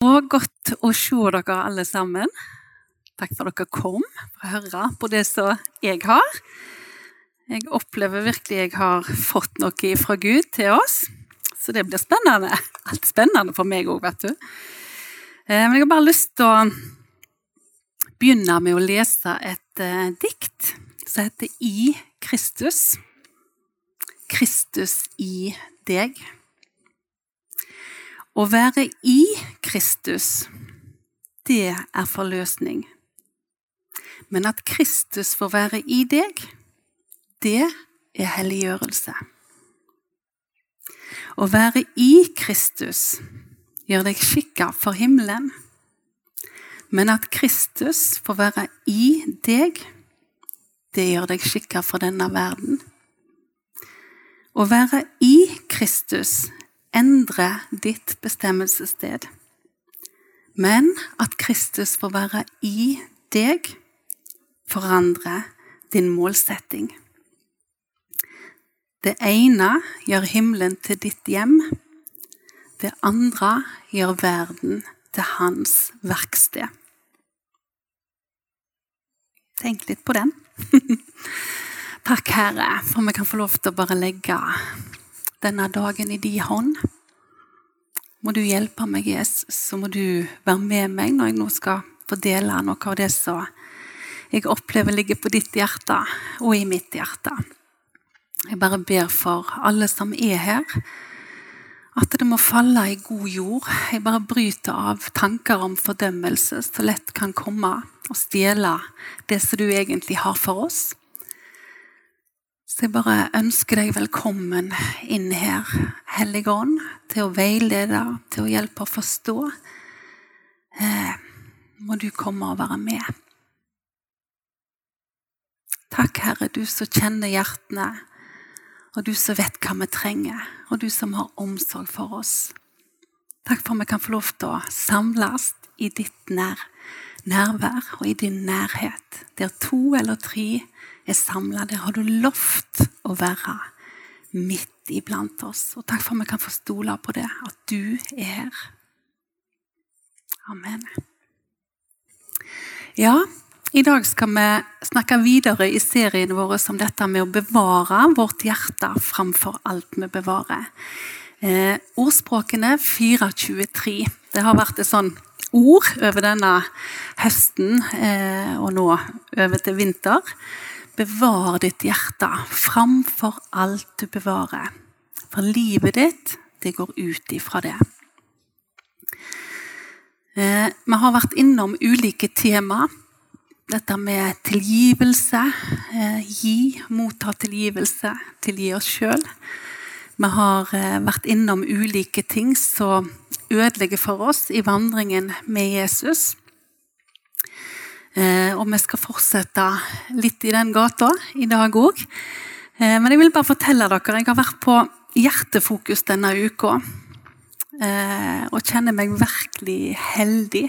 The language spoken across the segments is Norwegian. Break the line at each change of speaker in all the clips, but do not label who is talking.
Og godt å se dere alle sammen. Takk for at dere kom for å høre på det som jeg har. Jeg opplever virkelig jeg har fått noe fra Gud til oss. Så det blir spennende. Alt spennende for meg òg, vet du. Eh, men jeg har bare lyst til å begynne med å lese et uh, dikt som heter I Kristus. Kristus i deg. Å være i Kristus, det er forløsning. Men at Kristus får være i deg, det er helliggjørelse. Å være i Kristus gjør deg skikka for himmelen. Men at Kristus får være i deg, det gjør deg skikka for denne verden. Å være i Kristus endre ditt bestemmelsessted. Men at Kristus får være i deg, forandre din målsetting. Det ene gjør himmelen til ditt hjem. Det andre gjør verden til hans verksted. Tenk litt på den. Takk, Herre, for vi kan få lov til å bare legge denne dagen i din hånd. Må du hjelpe meg, Jesus, så må du være med meg når jeg nå skal fordele noe av det som jeg opplever ligger på ditt hjerte og i mitt hjerte. Jeg bare ber for alle som er her, at det må falle i god jord. Jeg bare bryter av tanker om fordømmelse som lett kan komme og stjele det som du egentlig har for oss. Så jeg bare ønsker deg velkommen inn her, Hellige Ånd, til å veilede, til å hjelpe å forstå. Eh, må du komme og være med. Takk, Herre, du som kjenner hjertene, og du som vet hva vi trenger, og du som har omsorg for oss. Takk for at vi kan få lov til å samles i ditt nær, nærvær og i din nærhet, der to eller tre er samla. Der har du lovt å være midt iblant oss. Og takk for at vi kan få stole på det, at du er her. Amen. Ja, i dag skal vi snakke videre i serien vår om dette med å bevare vårt hjerte framfor alt vi bevarer. Eh, ordspråkene 423. Det har vært et sånn ord over denne høsten eh, og nå over til vinter. Bevar ditt hjerte framfor alt du bevarer. For livet ditt, det går ut ifra det. Eh, vi har vært innom ulike tema. Dette med tilgivelse. Eh, gi, motta tilgivelse. Tilgi oss sjøl. Vi har eh, vært innom ulike ting som ødelegger for oss i vandringen med Jesus. Eh, og vi skal fortsette litt i den gata i dag òg. Eh, men jeg vil bare fortelle dere, jeg har vært på hjertefokus denne uka. Eh, og kjenner meg virkelig heldig.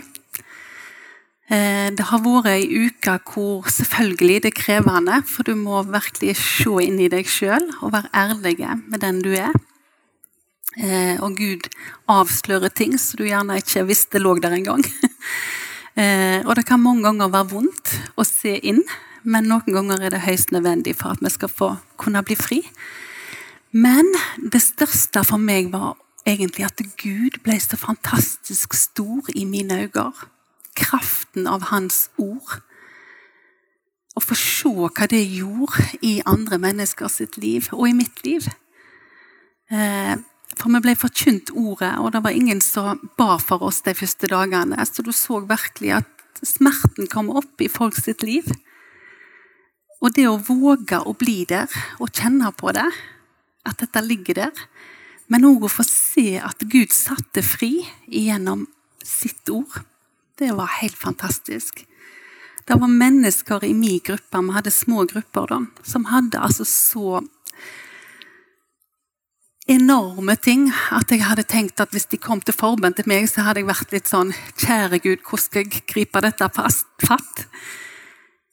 Det har vært ei uke hvor selvfølgelig det er krevende, for du må virkelig se inn i deg sjøl og være ærlig med den du er. Og Gud avslører ting som du gjerne ikke visste lå der engang. Eh, og det kan mange ganger være vondt å se inn, men noen ganger er det høyst nødvendig for at vi skal få kunne bli fri. Men det største for meg var egentlig at Gud ble så fantastisk stor i mine øyne. Kraften av Hans ord. Å få se hva det gjorde i andre mennesker sitt liv, og i mitt liv. For vi ble forkynt ordet, og det var ingen som ba for oss de første dagene. Så du så virkelig at smerten kom opp i folk sitt liv. Og det å våge å bli der og kjenne på det, at dette ligger der, men òg å få se at Gud satte fri gjennom sitt ord, det var helt fantastisk. Det var mennesker i min gruppe, vi hadde små grupper da, som hadde altså så enorme ting at jeg hadde tenkt at hvis de kom til forbønn til meg, så hadde jeg vært litt sånn Kjære Gud, hvordan skal jeg gripe dette fatt?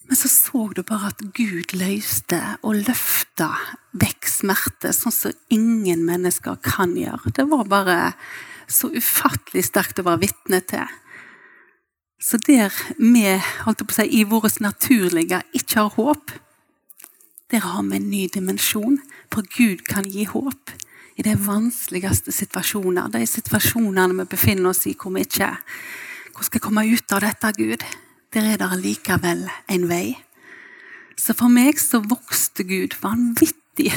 Men så så du bare at Gud løste og løfta vekk smerte, sånn som ingen mennesker kan gjøre. Det var bare så ufattelig sterkt å være vitne til. Så der vi holdt på å si, i vårt naturlige ikke har håp, der har vi en ny dimensjon. For Gud kan gi håp i de vanskeligste situasjoner. De situasjonene vi befinner oss i hvor vi ikke Hvor skal komme ut av dette, Gud? Der er det likevel en vei. Så for meg så vokste Gud vanvittig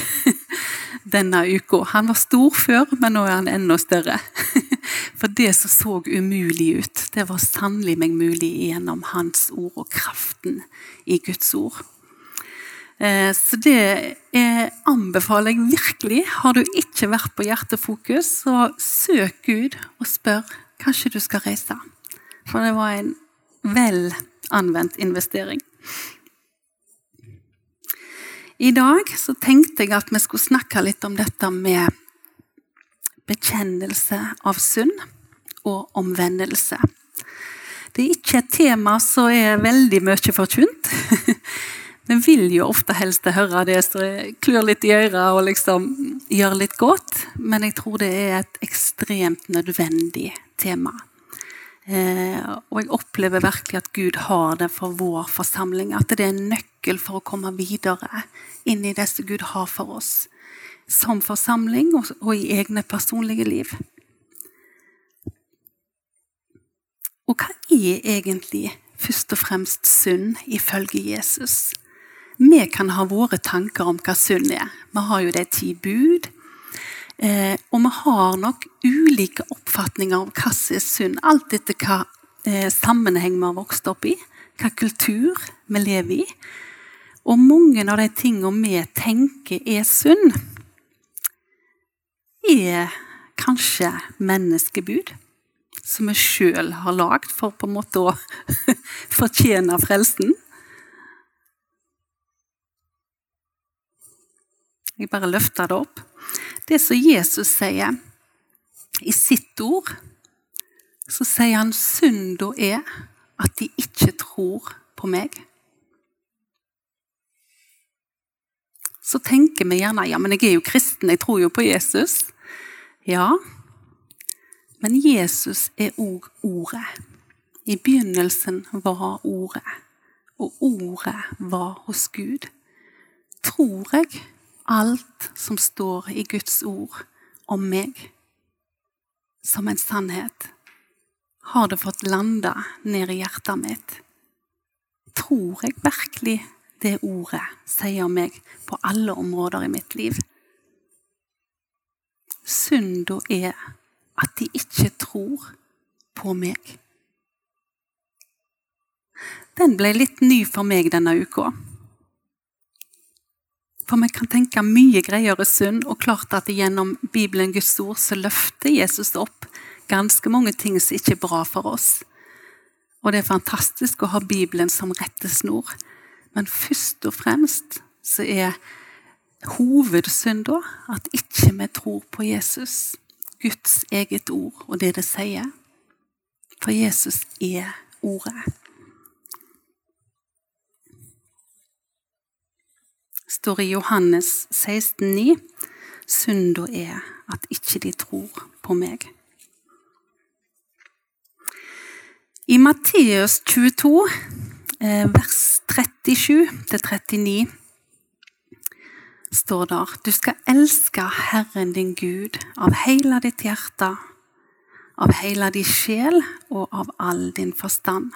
denne uka. Han var stor før, men nå er han enda større. For det som så umulig ut, det var sannelig meg mulig gjennom Hans ord og kraften i Guds ord. Eh, så det anbefaler jeg virkelig. Har du ikke vært på Hjertefokus, så søk Gud og spør. Kanskje du skal reise. For det var en vel anvendt investering. I dag så tenkte jeg at vi skulle snakke litt om dette med bekjennelse av synd og omvendelse. Det er ikke et tema som er veldig mye forkynt. Vi vil jo ofte helst høre det som klør litt i øret og liksom gjør litt godt, men jeg tror det er et ekstremt nødvendig tema. Eh, og jeg opplever virkelig at Gud har det for vår forsamling. At det er en nøkkel for å komme videre inn i det som Gud har for oss. Som forsamling og, i egne personlige liv. Og hva er egentlig først og fremst synd ifølge Jesus? Vi kan ha våre tanker om hva synd er. Vi har jo de ti bud. Eh, og vi har nok ulike oppfatninger om hva som er synd, alt etter hva eh, sammenheng vi har vokst opp i, hva kultur vi lever i. Og mange av de tingene vi tenker er synd, er kanskje menneskebud som vi sjøl har lagd for på en måte å fortjene frelsen. Jeg bare løfter det opp. Det som Jesus sier i sitt ord, så sier han synda er at de ikke tror på meg. Så tenker vi gjerne ja, men jeg er jo kristen, jeg tror jo på Jesus. Ja, men Jesus er òg Ordet. I begynnelsen var Ordet, og Ordet var hos Gud. Tror jeg alt som står i Guds ord om meg, som en sannhet, har det fått landa ned i hjertet mitt. Tror jeg virkelig det ordet sier meg på alle områder i mitt liv? Synda er at de ikke tror på meg. Den ble litt ny for meg denne uka. For vi kan tenke mye greiere synd, og klart at gjennom Bibelen, Guds ord, så løfter Jesus opp ganske mange ting som ikke er bra for oss. Og det er fantastisk å ha Bibelen som rettesnor. Men først og fremst så er hovedsynda at ikke vi tror på Jesus, Guds eget ord og det det sier. For Jesus er Ordet. Står i Johannes 16,9. Synda er at ikke de tror på meg. I Matteus 22, eh, vers 37-39, står der Du skal elske Herren din Gud av hele ditt hjerte, av hele din sjel og av all din forstand.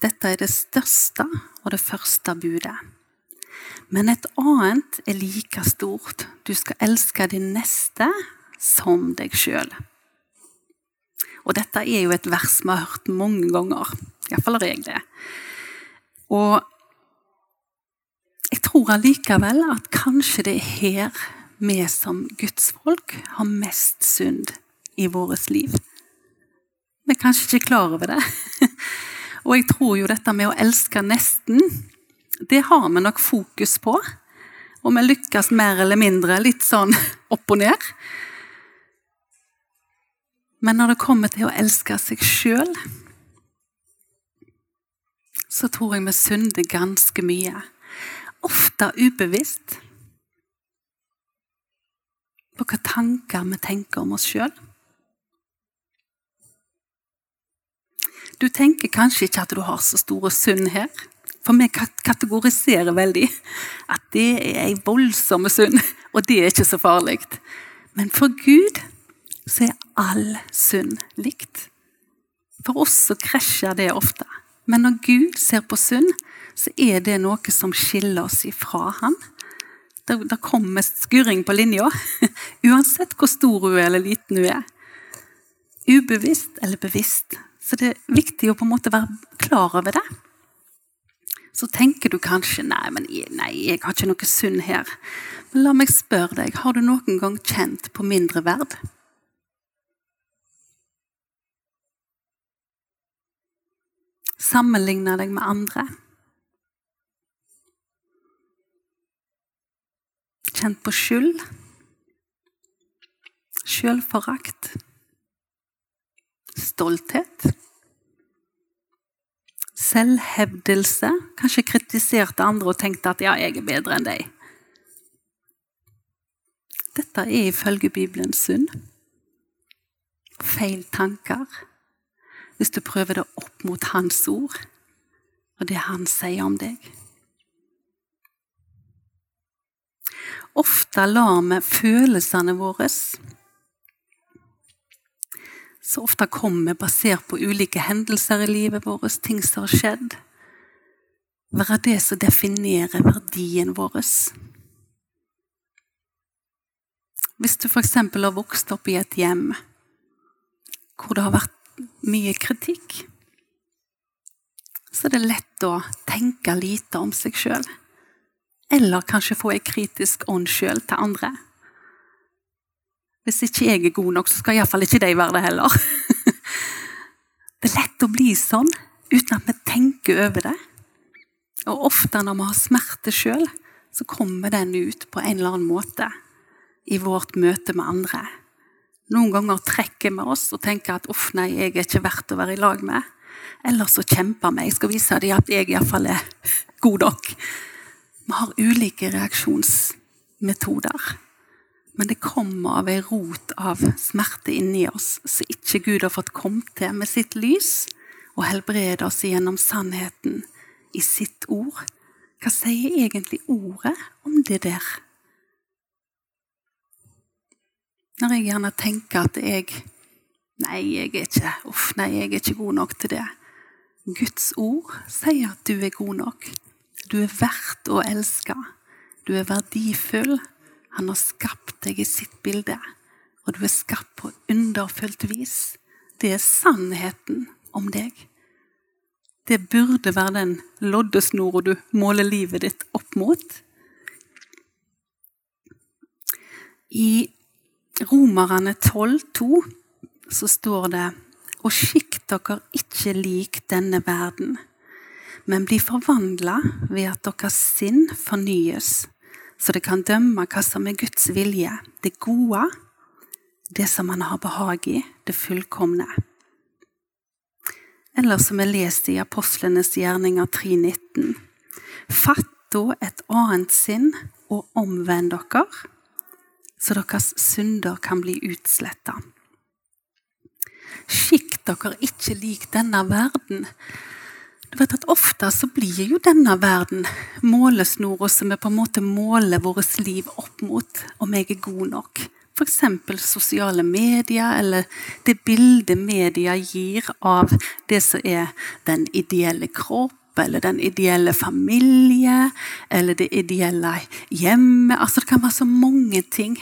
Dette er det største og det første budet. Men et annet er like stort. Du skal elske din neste som deg sjøl. Og dette er jo et vers vi har hørt mange ganger. Iallfall har jeg det. Og jeg tror allikevel at kanskje det er her vi som gudsfolk har mest synd i vårt liv. Vi er kanskje ikke klar over det. Og jeg tror jo dette med å elske nesten det har vi nok fokus på. Og vi lykkes mer eller mindre, litt sånn opp og ned. Men når det kommer til å elske seg sjøl, så tror jeg vi synder ganske mye. Ofte ubevisst. På hva tanker vi tenker om oss sjøl. Du tenker kanskje ikke at du har så store synd her. For vi kategoriserer veldig at det er ei voldsom synd, og det er ikke så farlig. Men for Gud så er all synd likt. For oss så krasjer det ofte. Men når Gud ser på synd, så er det noe som skiller oss ifra Han. Det, kommer skurring på linja, uansett hvor stor hun er eller liten hun er. Ubevisst eller bevisst. Så det er viktig å på en måte være klar over det. Så tenker du kanskje nei, men nei, jeg har ikke noe synd her. Men la meg spørre deg, har du noen gang kjent på mindre verd? Sammenligna deg med andre? Kjent på skyld? Sjølforakt? Stolthet? Selvhevdelse? Kanskje kritiserte andre og tenkte at ja, jeg er bedre enn deg. Dette er ifølge Bibelen synd. Feil tanker. Hvis du prøver det opp mot Hans ord og det Han sier om deg. Ofte lar vi følelsene våre så ofte kommer basert på ulike hendelser i livet vårt, ting som har skjedd, være det som definerer verdien vår. Hvis du f.eks. har vokst opp i et hjem hvor det har vært mye kritikk, så er det lett å tenke lite om seg sjøl. Eller kanskje få ei kritisk ånd sjøl til andre. Hvis ikke jeg er god nok, så skal iallfall ikke de være det heller. Det er lett å bli sånn uten at vi tenker over det. Og ofte når vi har smerte sjøl, så kommer den ut på en eller annen måte i vårt møte med andre. Noen ganger trekker vi oss og tenker at 'uff, nei, jeg er ikke verdt å være i lag med'. Eller så kjemper vi. Jeg skal vise dem at jeg iallfall er god nok. Vi har ulike reaksjonsmetoder. Men det kommer av ei rot av smerte inni oss som ikke Gud har fått komme til med sitt lys og helbrede oss gjennom sannheten i sitt ord. Hva sier egentlig ordet om det der? Når jeg gjerne tenker at jeg Nei, jeg er ikke Uff, nei, jeg er ikke god nok til det. Guds ord sier at du er god nok. Du er verdt å elske. Du er verdifull. Han har skapt deg i sitt bilde, og du er skapt på underfullt vis. Det er sannheten om deg. Det burde være den loddesnora du måler livet ditt opp mot. I Romerne 12,2 så står det Og skikk dere ikke lik denne verden, men bli forvandla ved at deres sinn fornyes så det kan dømme hva som er Guds vilje, det gode, det som han har behag i, det fullkomne. Eller som er lest i Apostlenes gjerninger 3.19.: Fatt da et annet sinn og omvend dere, så deres synder kan bli utsletta. Skikk dere ikke lik denne verden, du vet at Ofte så blir jo denne verden målesnora som vi på en måte måler vårt liv opp mot, om jeg er god nok. F.eks. sosiale medier, eller det bildet media gir av det som er den ideelle kropp, eller den ideelle familie, eller det ideelle hjemme. Altså Det kan være så mange ting.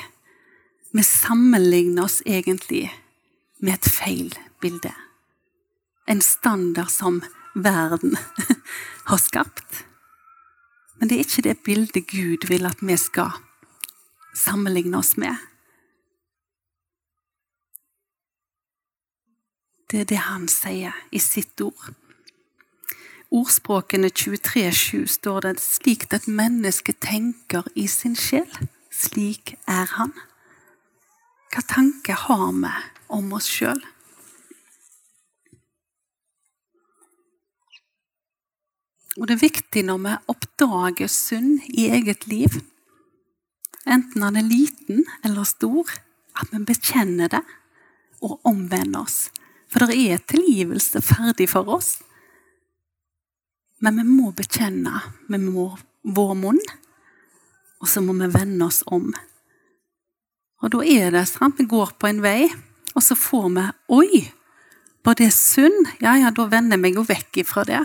Vi sammenligner oss egentlig med et feil bilde. En standard som verden har skapt. Men det er ikke det bildet Gud vil at vi skal sammenligne oss med. Det er det han sier i sitt ord. Ordspråkene 23,7 står det slik at mennesket tenker i sin sjel, slik er han. Hva tanke har vi om oss sjøl? Og det er viktig når vi oppdager synd i eget liv, enten han er liten eller stor, at vi bekjenner det og omvender oss. For det er tilgivelse ferdig for oss. Men vi må bekjenne med vår munn, og så må vi vende oss om. Og da er det sant, vi går på en vei, og så får vi Oi! Var det synd? Ja, ja, da vender jeg meg jo vekk ifra det.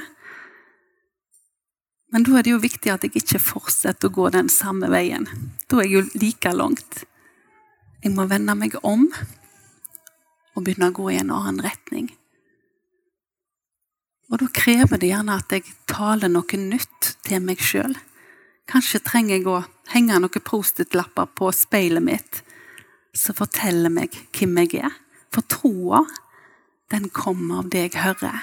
Men da er det jo viktig at jeg ikke fortsetter å gå den samme veien. Da er jeg jo like langt. Jeg må vende meg om og begynne å gå i en annen retning. Og da krever det gjerne at jeg taler noe nytt til meg sjøl. Kanskje trenger jeg å henge noen Post-It-lapper på speilet mitt som forteller meg hvem jeg er. For troa, den kommer av det jeg hører.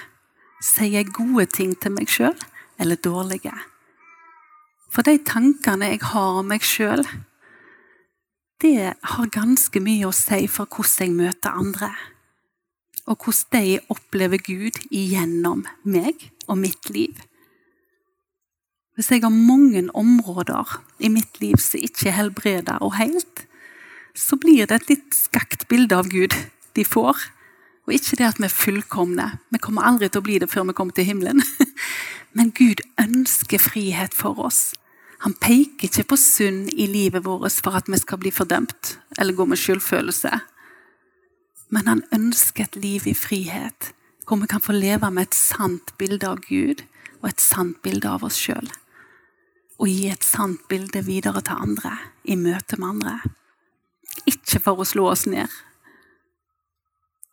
Sier jeg gode ting til meg sjøl, eller dårlige? For de tankene jeg har om meg sjøl, det har ganske mye å si for hvordan jeg møter andre. Og hvordan de opplever Gud igjennom meg og mitt liv. Hvis jeg har mange områder i mitt liv som ikke er helbreda og helt, så blir det et litt skakt bilde av Gud de får. Og ikke det at vi er fullkomne. Vi kommer aldri til å bli det før vi kommer til himmelen. Men Gud ønsker frihet for oss. Han peker ikke på synd i livet vårt for at vi skal bli fordømt eller gå med skyldfølelse. Men han ønsker et liv i frihet, hvor vi kan få leve med et sant bilde av Gud og et sant bilde av oss sjøl. Og gi et sant bilde videre til andre i møte med andre. Ikke for å slå oss ned.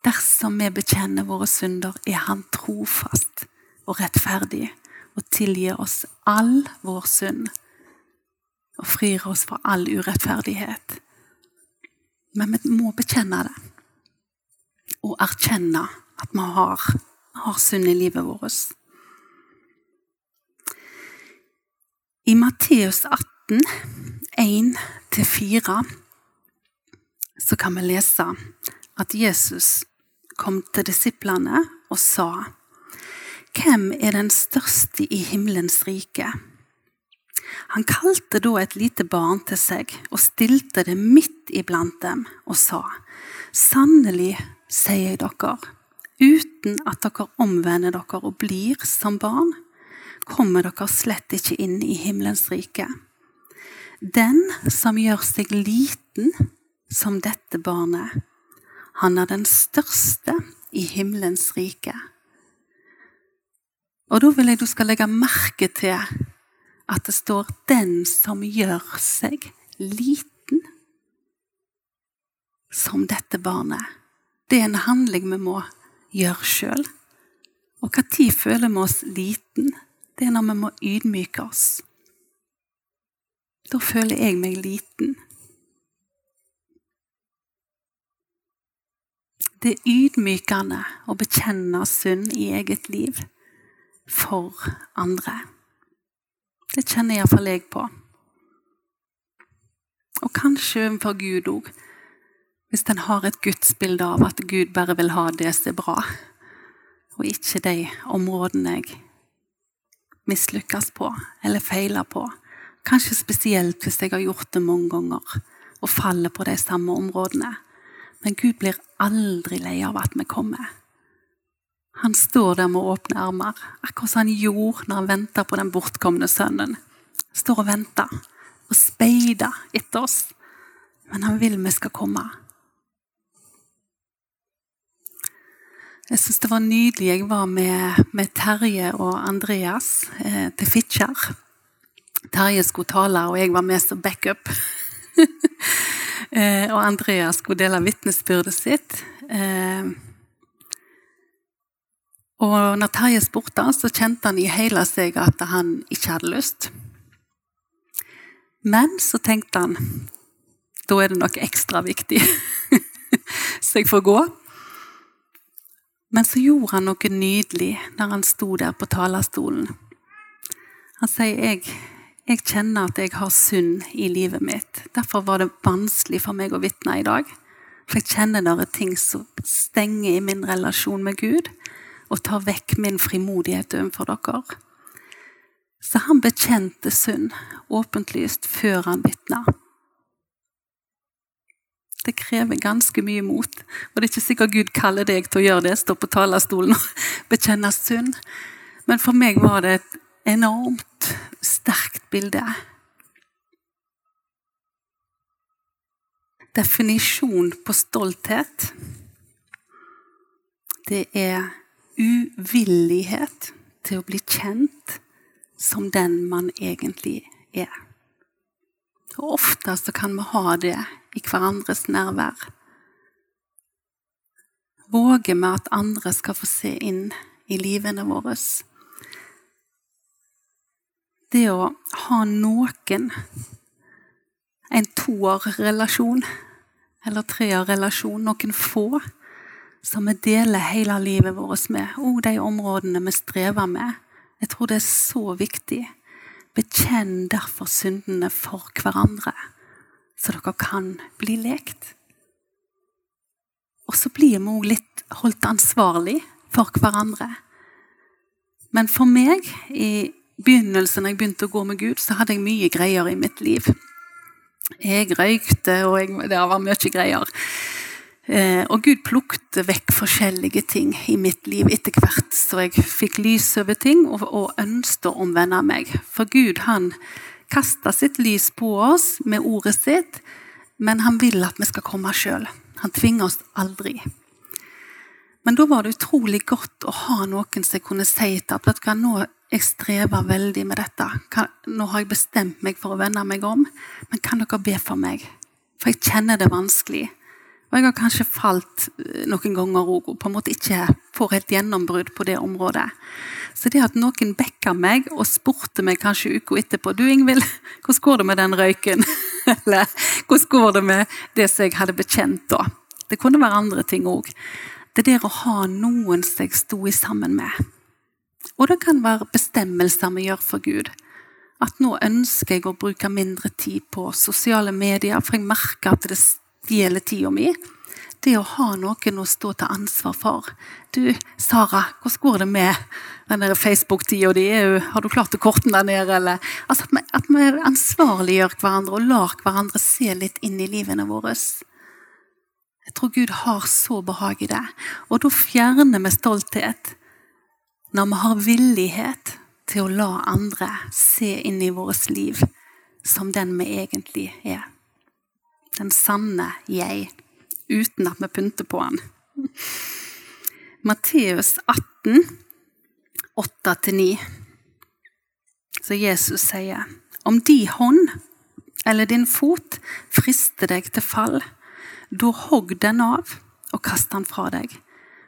Dersom vi bekjenner våre synder, er Han trofast og rettferdig og tilgir oss all vår synd og frir oss fra all urettferdighet. Men vi må bekjenne det og erkjenne at vi har, har synd i livet vårt. I Matteus 18, 1-4, så kan vi lese at Jesus kom til disiplene og sa Hvem er den største i himmelens rike? Han kalte da et lite barn til seg og stilte det midt iblant dem og sa Sannelig sier jeg dere, uten at dere omvender dere og blir som barn, kommer dere slett ikke inn i himmelens rike. Den som gjør seg liten som dette barnet, han er den største i himmelens rike. Og da vil jeg du skal legge merke til at det står 'den som gjør seg liten' som dette barnet. Det er en handling vi må gjøre sjøl. Og når føler vi oss liten? Det er når vi må ydmyke oss. Da føler jeg meg liten. Det er ydmykende å bekjenne synd i eget liv for andre. Det kjenner iallfall jeg på. Og kanskje overfor Gud òg. Hvis en har et gudsbilde av at Gud bare vil ha det som er bra, og ikke de områdene jeg mislykkes på eller feiler på. Kanskje spesielt hvis jeg har gjort det mange ganger og faller på de samme områdene. Men Gud blir aldri lei av at vi kommer. Han står der med åpne armer, akkurat som han gjorde når han venta på den bortkomne sønnen. Står og venter og speider etter oss. Men han vil vi skal komme. Jeg syns det var nydelig. Jeg var med, med Terje og Andreas eh, til Fitjar. Terje skulle tale, og jeg var med som backup. eh, og Andreas skulle dele vitnesbyrdet sitt. Eh, og når Terje spurte, så kjente han i hele seg at han ikke hadde lyst. Men så tenkte han da er det noe ekstra viktig, så jeg får gå. Men så gjorde han noe nydelig når han sto der på talerstolen. Han sier jeg, jeg kjenner at jeg har synd i livet mitt. Derfor var det vanskelig for meg å vitne i dag. For jeg kjenner det er ting som stenger i min relasjon med Gud, og tar vekk min frimodighet overfor dere. Så han bekjente synd åpentlyst før han vitna. Det krever ganske mye mot. Og det er ikke sikkert Gud kaller deg til å gjøre det, stå på talerstolen og bekjenne synd. Men for meg var det et enormt sterkt bilde. Definisjon på stolthet det er uvillighet til å bli kjent som den man egentlig er. Og ofte så kan vi ha det i hverandres nærvær. Våger vi at andre skal få se inn i livene våre? Det å ha noen, en toårrelasjon eller treårrelasjon, noen få, som vi deler hele livet vårt med, og de områdene vi strever med. Jeg tror det er så viktig. Bekjenn derfor syndene for hverandre, så dere kan bli lekt. Og så blir vi òg litt holdt ansvarlig for hverandre. Men for meg, i begynnelsen da jeg begynte å gå med Gud, så hadde jeg mye greier i mitt liv. Jeg røykte, og jeg, det var mye greier. Eh, og Gud plukte vekk forskjellige ting i mitt liv etter hvert, så jeg fikk lys over ting og, og ønsket å omvende meg. For Gud han kasta sitt lys på oss med ordet sitt, men han vil at vi skal komme sjøl. Han tvinger oss aldri. Men da var det utrolig godt å ha noen som kunne si til at vet du hva, nå jeg strever veldig med dette. nå har jeg bestemt meg for å vende meg om, men kan dere be for meg? For jeg kjenner det vanskelig. Og jeg har kanskje falt eh, noen ganger òg og på en måte ikke får helt gjennombrudd på det området. Så det at noen backa meg og spurte meg kanskje uka etterpå du Ingvild, hvordan går det med den røyken? Eller hvordan går det med det som jeg hadde bekjent da? Det kunne være andre ting òg. Det der å ha noen som jeg sto i sammen med. Og det kan være bestemmelser vi gjør for Gud. At nå ønsker jeg å bruke mindre tid på sosiale medier, for jeg merker at det stjeler tida mi. Det å ha noen å stå til ansvar for. Du, Sara, hvordan går det med den Facebook-tida di? Har du klart å korte den ned, eller? Altså at vi, at vi ansvarliggjør hverandre og lar hverandre se litt inn i livene våre. Jeg tror Gud har så behag i det. Og da fjerner vi stolthet. Når vi har villighet til å la andre se inn i vårt liv som den vi egentlig er den sanne jeg, uten at vi pynter på han. Matteus 18, 8-9. Så Jesus sier, om de hånd eller din fot frister deg til fall, da hogg den av og kast den fra deg.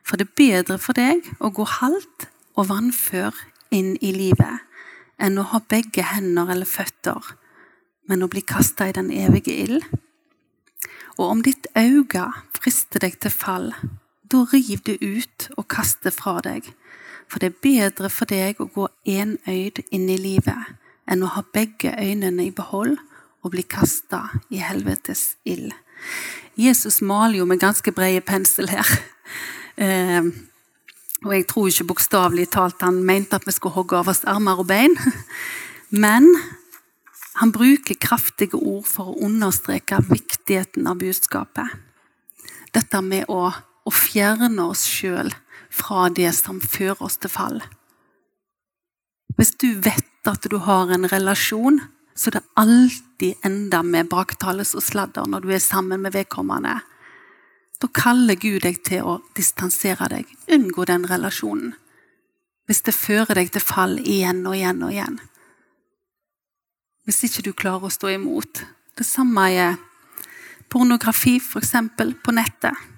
For det er bedre for deg å gå halvt og vannfør inn i livet enn å ha begge hender eller føtter, men å bli kasta i den evige ild. Og om ditt øye frister deg til fall, da riv det ut og kast det fra deg. For det er bedre for deg å gå enøyd inn i livet enn å ha begge øynene i behold og bli kasta i helvetes ild. Jesus maler jo med ganske brede pensel her. Eh, og jeg tror ikke bokstavelig talt han mente at vi skulle hogge av oss armer og bein. Men han bruker kraftige ord for å understreke viktigheten av budskapet. Dette med å, å fjerne oss sjøl fra det som fører oss til fall. Hvis du vet at du har en relasjon, så det alltid ender med baktales og sladder når du er sammen med vedkommende. Da kaller Gud deg til å distansere deg. Unngå den relasjonen. Hvis det fører deg til fall igjen og igjen og igjen hvis ikke du klarer å stå imot. Det samme er pornografi, f.eks. på nettet.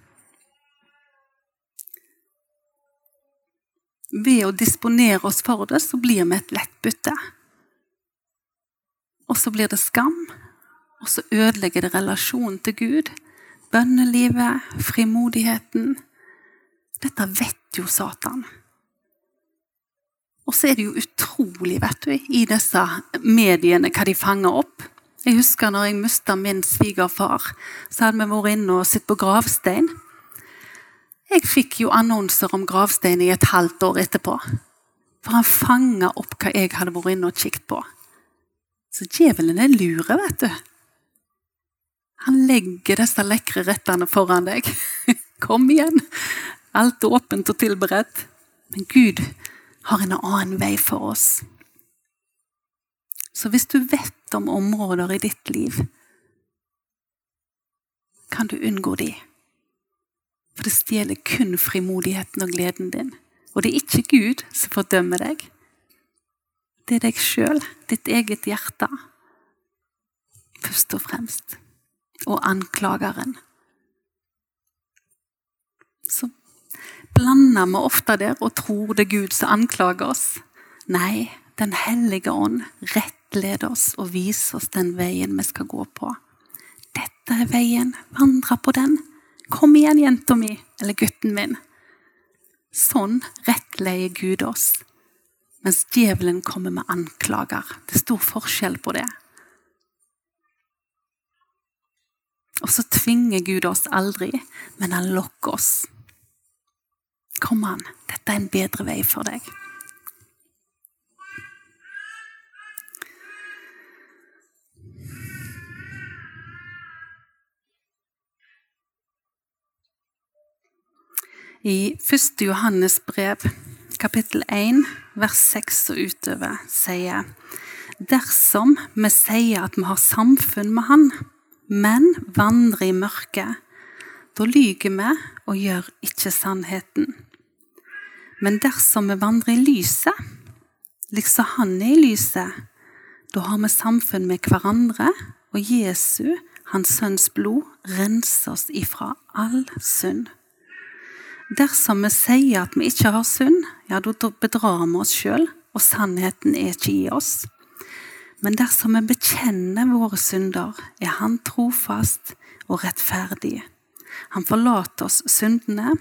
Ved å disponere oss for det, så blir vi et lett bytte. Og så blir det skam, og så ødelegger det relasjonen til Gud. Bønnelivet, frimodigheten. Dette vet jo Satan. Og så er det jo utrolig vet du, i disse mediene hva de fanger opp. Jeg husker når jeg mista min svigerfar, så hadde vi vært inne og sett på gravstein. Jeg fikk jo annonser om gravstein i et halvt år etterpå. For han fanga opp hva jeg hadde vært inne og kikket på. Så djevelen er lure, vet du. Han legger disse lekre rettene foran deg. Kom igjen! Alt er åpent og tilberedt. Men Gud har en annen vei for oss. Så hvis du vet om områder i ditt liv, kan du unngå de. For det stjeler kun frimodigheten og gleden din. Og det er ikke Gud som fordømmer deg. Det er deg sjøl, ditt eget hjerte, først og fremst. Og anklageren. Så blander vi ofte der og tror det er Gud som anklager oss. Nei, Den hellige ånd rettleder oss og viser oss den veien vi skal gå på. Dette er veien, vandre på den. Kom igjen, jenta mi, eller gutten min. Sånn rettleier Gud oss. Mens djevelen kommer med anklager. Det er stor forskjell på det. Og så tvinger Gud oss aldri, men han lokker oss. Kom an, dette er en bedre vei for deg. I 1. Johannes brev, kapittel 1, vers 6 og utover, sier Dersom vi sier at vi har samfunn med Han, men vandrer i mørket, da lyver vi og gjør ikke sannheten. Men dersom vi vandrer i lyset, liksom Han er i lyset, da har vi samfunn med hverandre, og Jesu, Hans Sønns blod, renser oss ifra all synd. Dersom vi sier at vi ikke har synd, ja, da bedrar vi oss sjøl, og sannheten er ikke i oss. Men dersom vi bekjenner våre synder, er Han trofast og rettferdig. Han forlater oss syndene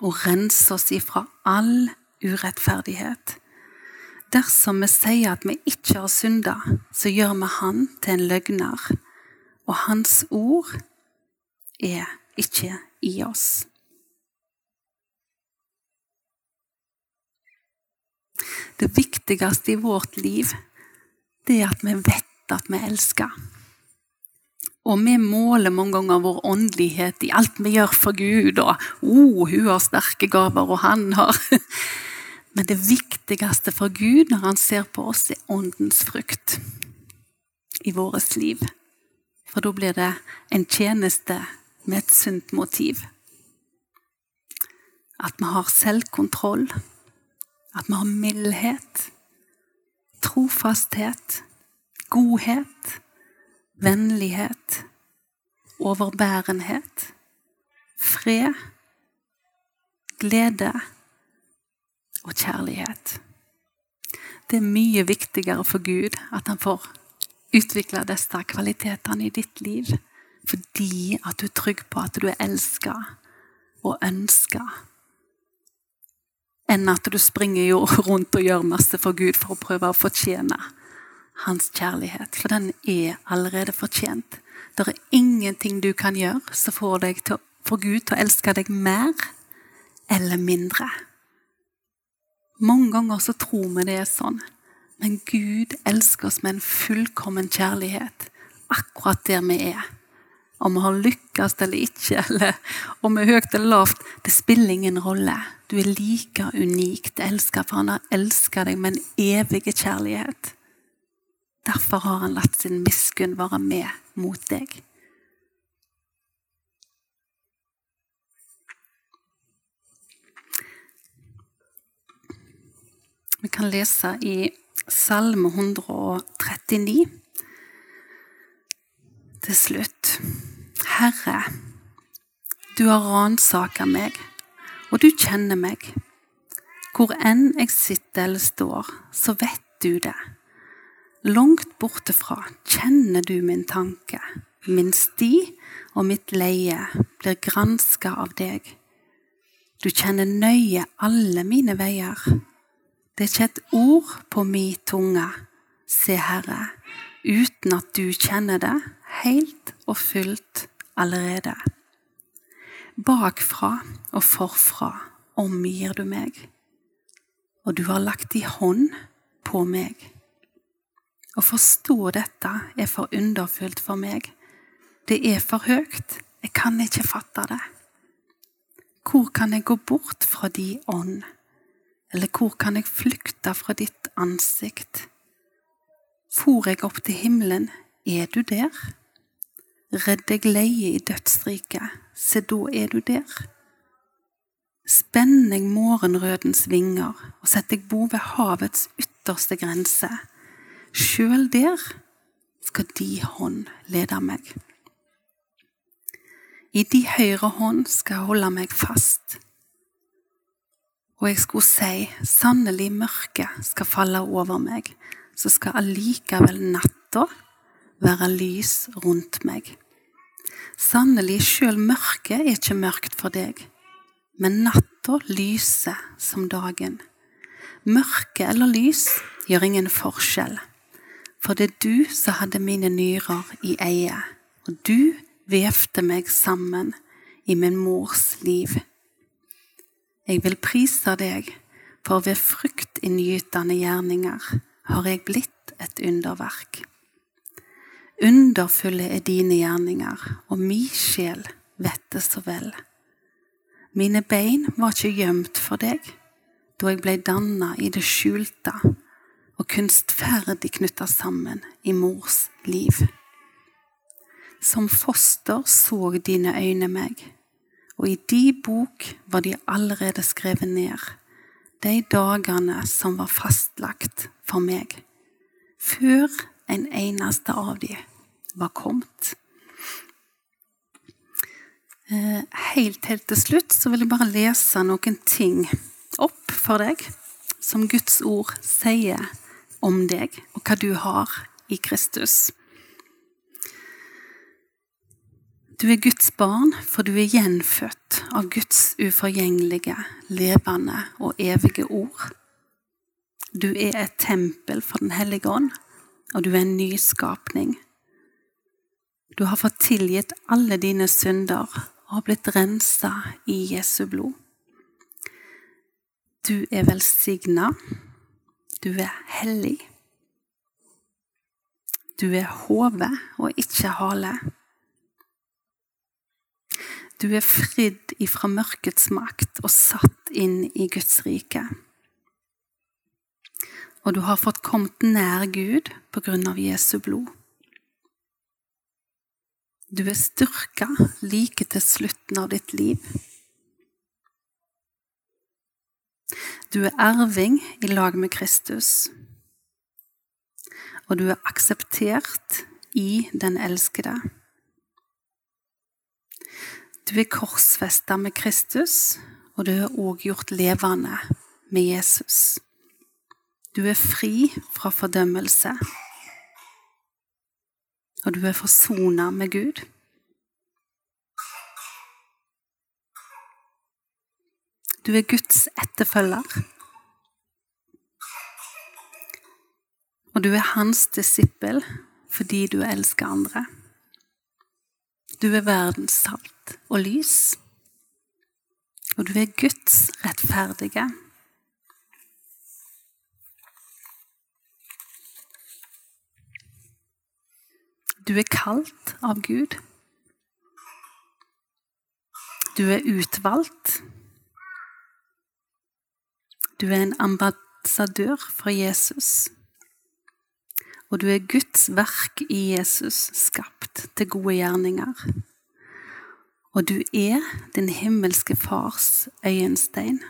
og rense oss ifra all urettferdighet. Dersom vi sier at vi ikke har synda, så gjør vi Han til en løgner, og Hans ord er ikke i oss. Det viktigste i vårt liv, det er at vi vet at vi elsker. Og vi måler mange ganger vår åndelighet i alt vi gjør for Gud. Og oh, hun har sterke gaver, og han har Men det viktigste for Gud når han ser på oss, er åndens frukt i vårt liv. For da blir det en tjeneste med et sunt motiv. At vi har selvkontroll. At vi har mildhet. Trofasthet. Godhet vennlighet, overbærenhet, fred, glede og kjærlighet. Det er mye viktigere for Gud at han får utvikle disse kvalitetene i ditt liv. Fordi at du er trygg på at du er elska og ønska. Enn at du springer rundt og gjør masse for Gud for å prøve å fortjene hans kjærlighet, for den er allerede fortjent. Det er ingenting du kan gjøre som får deg til, for Gud til å elske deg mer eller mindre. Mange ganger så tror vi det er sånn, men Gud elsker oss med en fullkommen kjærlighet akkurat der vi er. Om vi har lykkes eller ikke, eller om vi er høyt eller lavt, det spiller ingen rolle. Du er like unikt elsket, for han har elsket deg med en evig kjærlighet. Derfor har han latt sin miskunn være med mot deg. Vi kan lese i Salme 139 til slutt. Herre, du har ransaket meg, og du kjenner meg. Hvor enn jeg sitter eller står, så vet du det. Langt borte fra kjenner du min tanke. Min sti og mitt leie blir granska av deg. Du kjenner nøye alle mine veier. Det er ikke et ord på mi tunge, se Herre, uten at du kjenner det helt og fullt allerede. Bakfra og forfra omgir du meg, og du har lagt i hånd på meg. Å forstå dette er for underfullt for meg. Det er for høyt. Jeg kan ikke fatte det. Hvor kan jeg gå bort fra di ånd? Eller hvor kan jeg flykte fra ditt ansikt? For jeg opp til himmelen, er du der? Redd deg leie i dødsriket, se da er du der. Spenn jeg morgenrødens vinger og sett deg bo ved havets ytterste grense. Sjøl der skal de hånd lede meg. I de høyre hånd skal jeg holde meg fast. Og jeg skulle si, sannelig mørket skal falle over meg, så skal allikevel natta være lys rundt meg. Sannelig, sjøl mørket er ikke mørkt for deg, men natta lyser som dagen. Mørke eller lys gjør ingen forskjell, for det er du som hadde mine nyrer i eie, og du vevte meg sammen i min mors liv. Jeg vil prise deg, for ved fruktinngytende gjerninger har jeg blitt et underverk. Underfulle er dine gjerninger, og mi sjel vet det så vel. Mine bein var ikke gjemt for deg da jeg ble danna i det skjulte og kunstferdig knytta sammen i mors liv. Som foster så dine øyne meg, og i di bok var de allerede skrevet ned, de dagene som var fastlagt for meg, før en eneste av de var kommet. Eh, helt, helt til slutt så vil jeg bare lese noen ting opp for deg som Guds ord sier om deg, og hva du har i Kristus. Du er Guds barn, for du er gjenfødt av Guds uforgjengelige, levende og evige ord. Du er et tempel for Den hellige ånd, og du er en ny skapning. Du har fått tilgitt alle dine synder og har blitt rensa i Jesu blod. Du er velsigna. Du er hellig. Du er hode og ikke hale. Du er fridd ifra mørkets makt og satt inn i Guds rike. Og du har fått kommet nær Gud på grunn av Jesu blod. Du er styrka like til slutten av ditt liv. Du er erving i lag med Kristus. Og du er akseptert i den elskede. Du er korsfesta med Kristus, og du er òg gjort levende med Jesus. Du er fri fra fordømmelse, og du er forsona med Gud. Du er Guds etterfølger. Og du er hans disippel fordi du elsker andre. Du er verdens salt og lys. Og du er Guds rettferdige. Du er kalt av Gud. Du er utvalgt. Du er en ambassadør for Jesus. Og du er Guds verk i Jesus skapt til gode gjerninger. Og du er din himmelske fars øyenstein.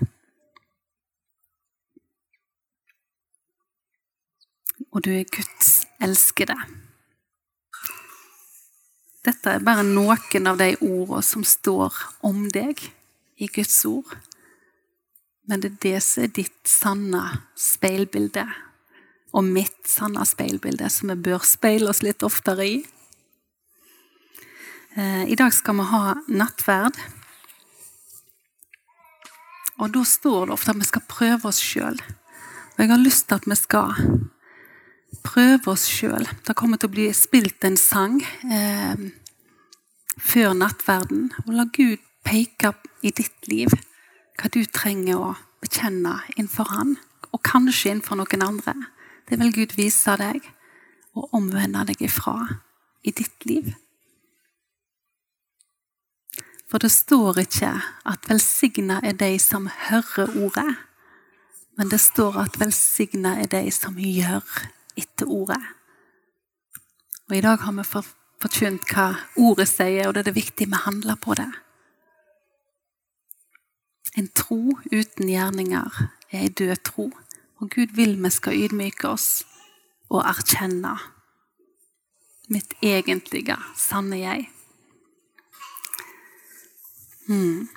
Og du er Guds elskede. Dette er bare noen av de ordene som står om deg i Guds ord. Men det er det som er ditt sanne speilbilde og mitt sanne speilbilde, som vi bør speile oss litt oftere i. Eh, I dag skal vi ha nattverd. Og da står det ofte at vi skal prøve oss sjøl. Og jeg har lyst til at vi skal prøve oss sjøl. Det kommer til å bli spilt en sang eh, før nattverden. Og la Gud peke i ditt liv hva du trenger å bekjenne innenfor Han, og kanskje innenfor noen andre. Det vil Gud vise deg og omvende deg ifra i ditt liv. For det står ikke at 'velsigna er de som hører ordet', men det står at 'velsigna er de som gjør etter ordet'. Og I dag har vi forkynt hva ordet sier, og det er det viktig vi handler på det. En tro uten gjerninger er ei død tro. Og Gud vil vi skal ydmyke oss og erkjenne mitt egentlige, sanne jeg. Hmm.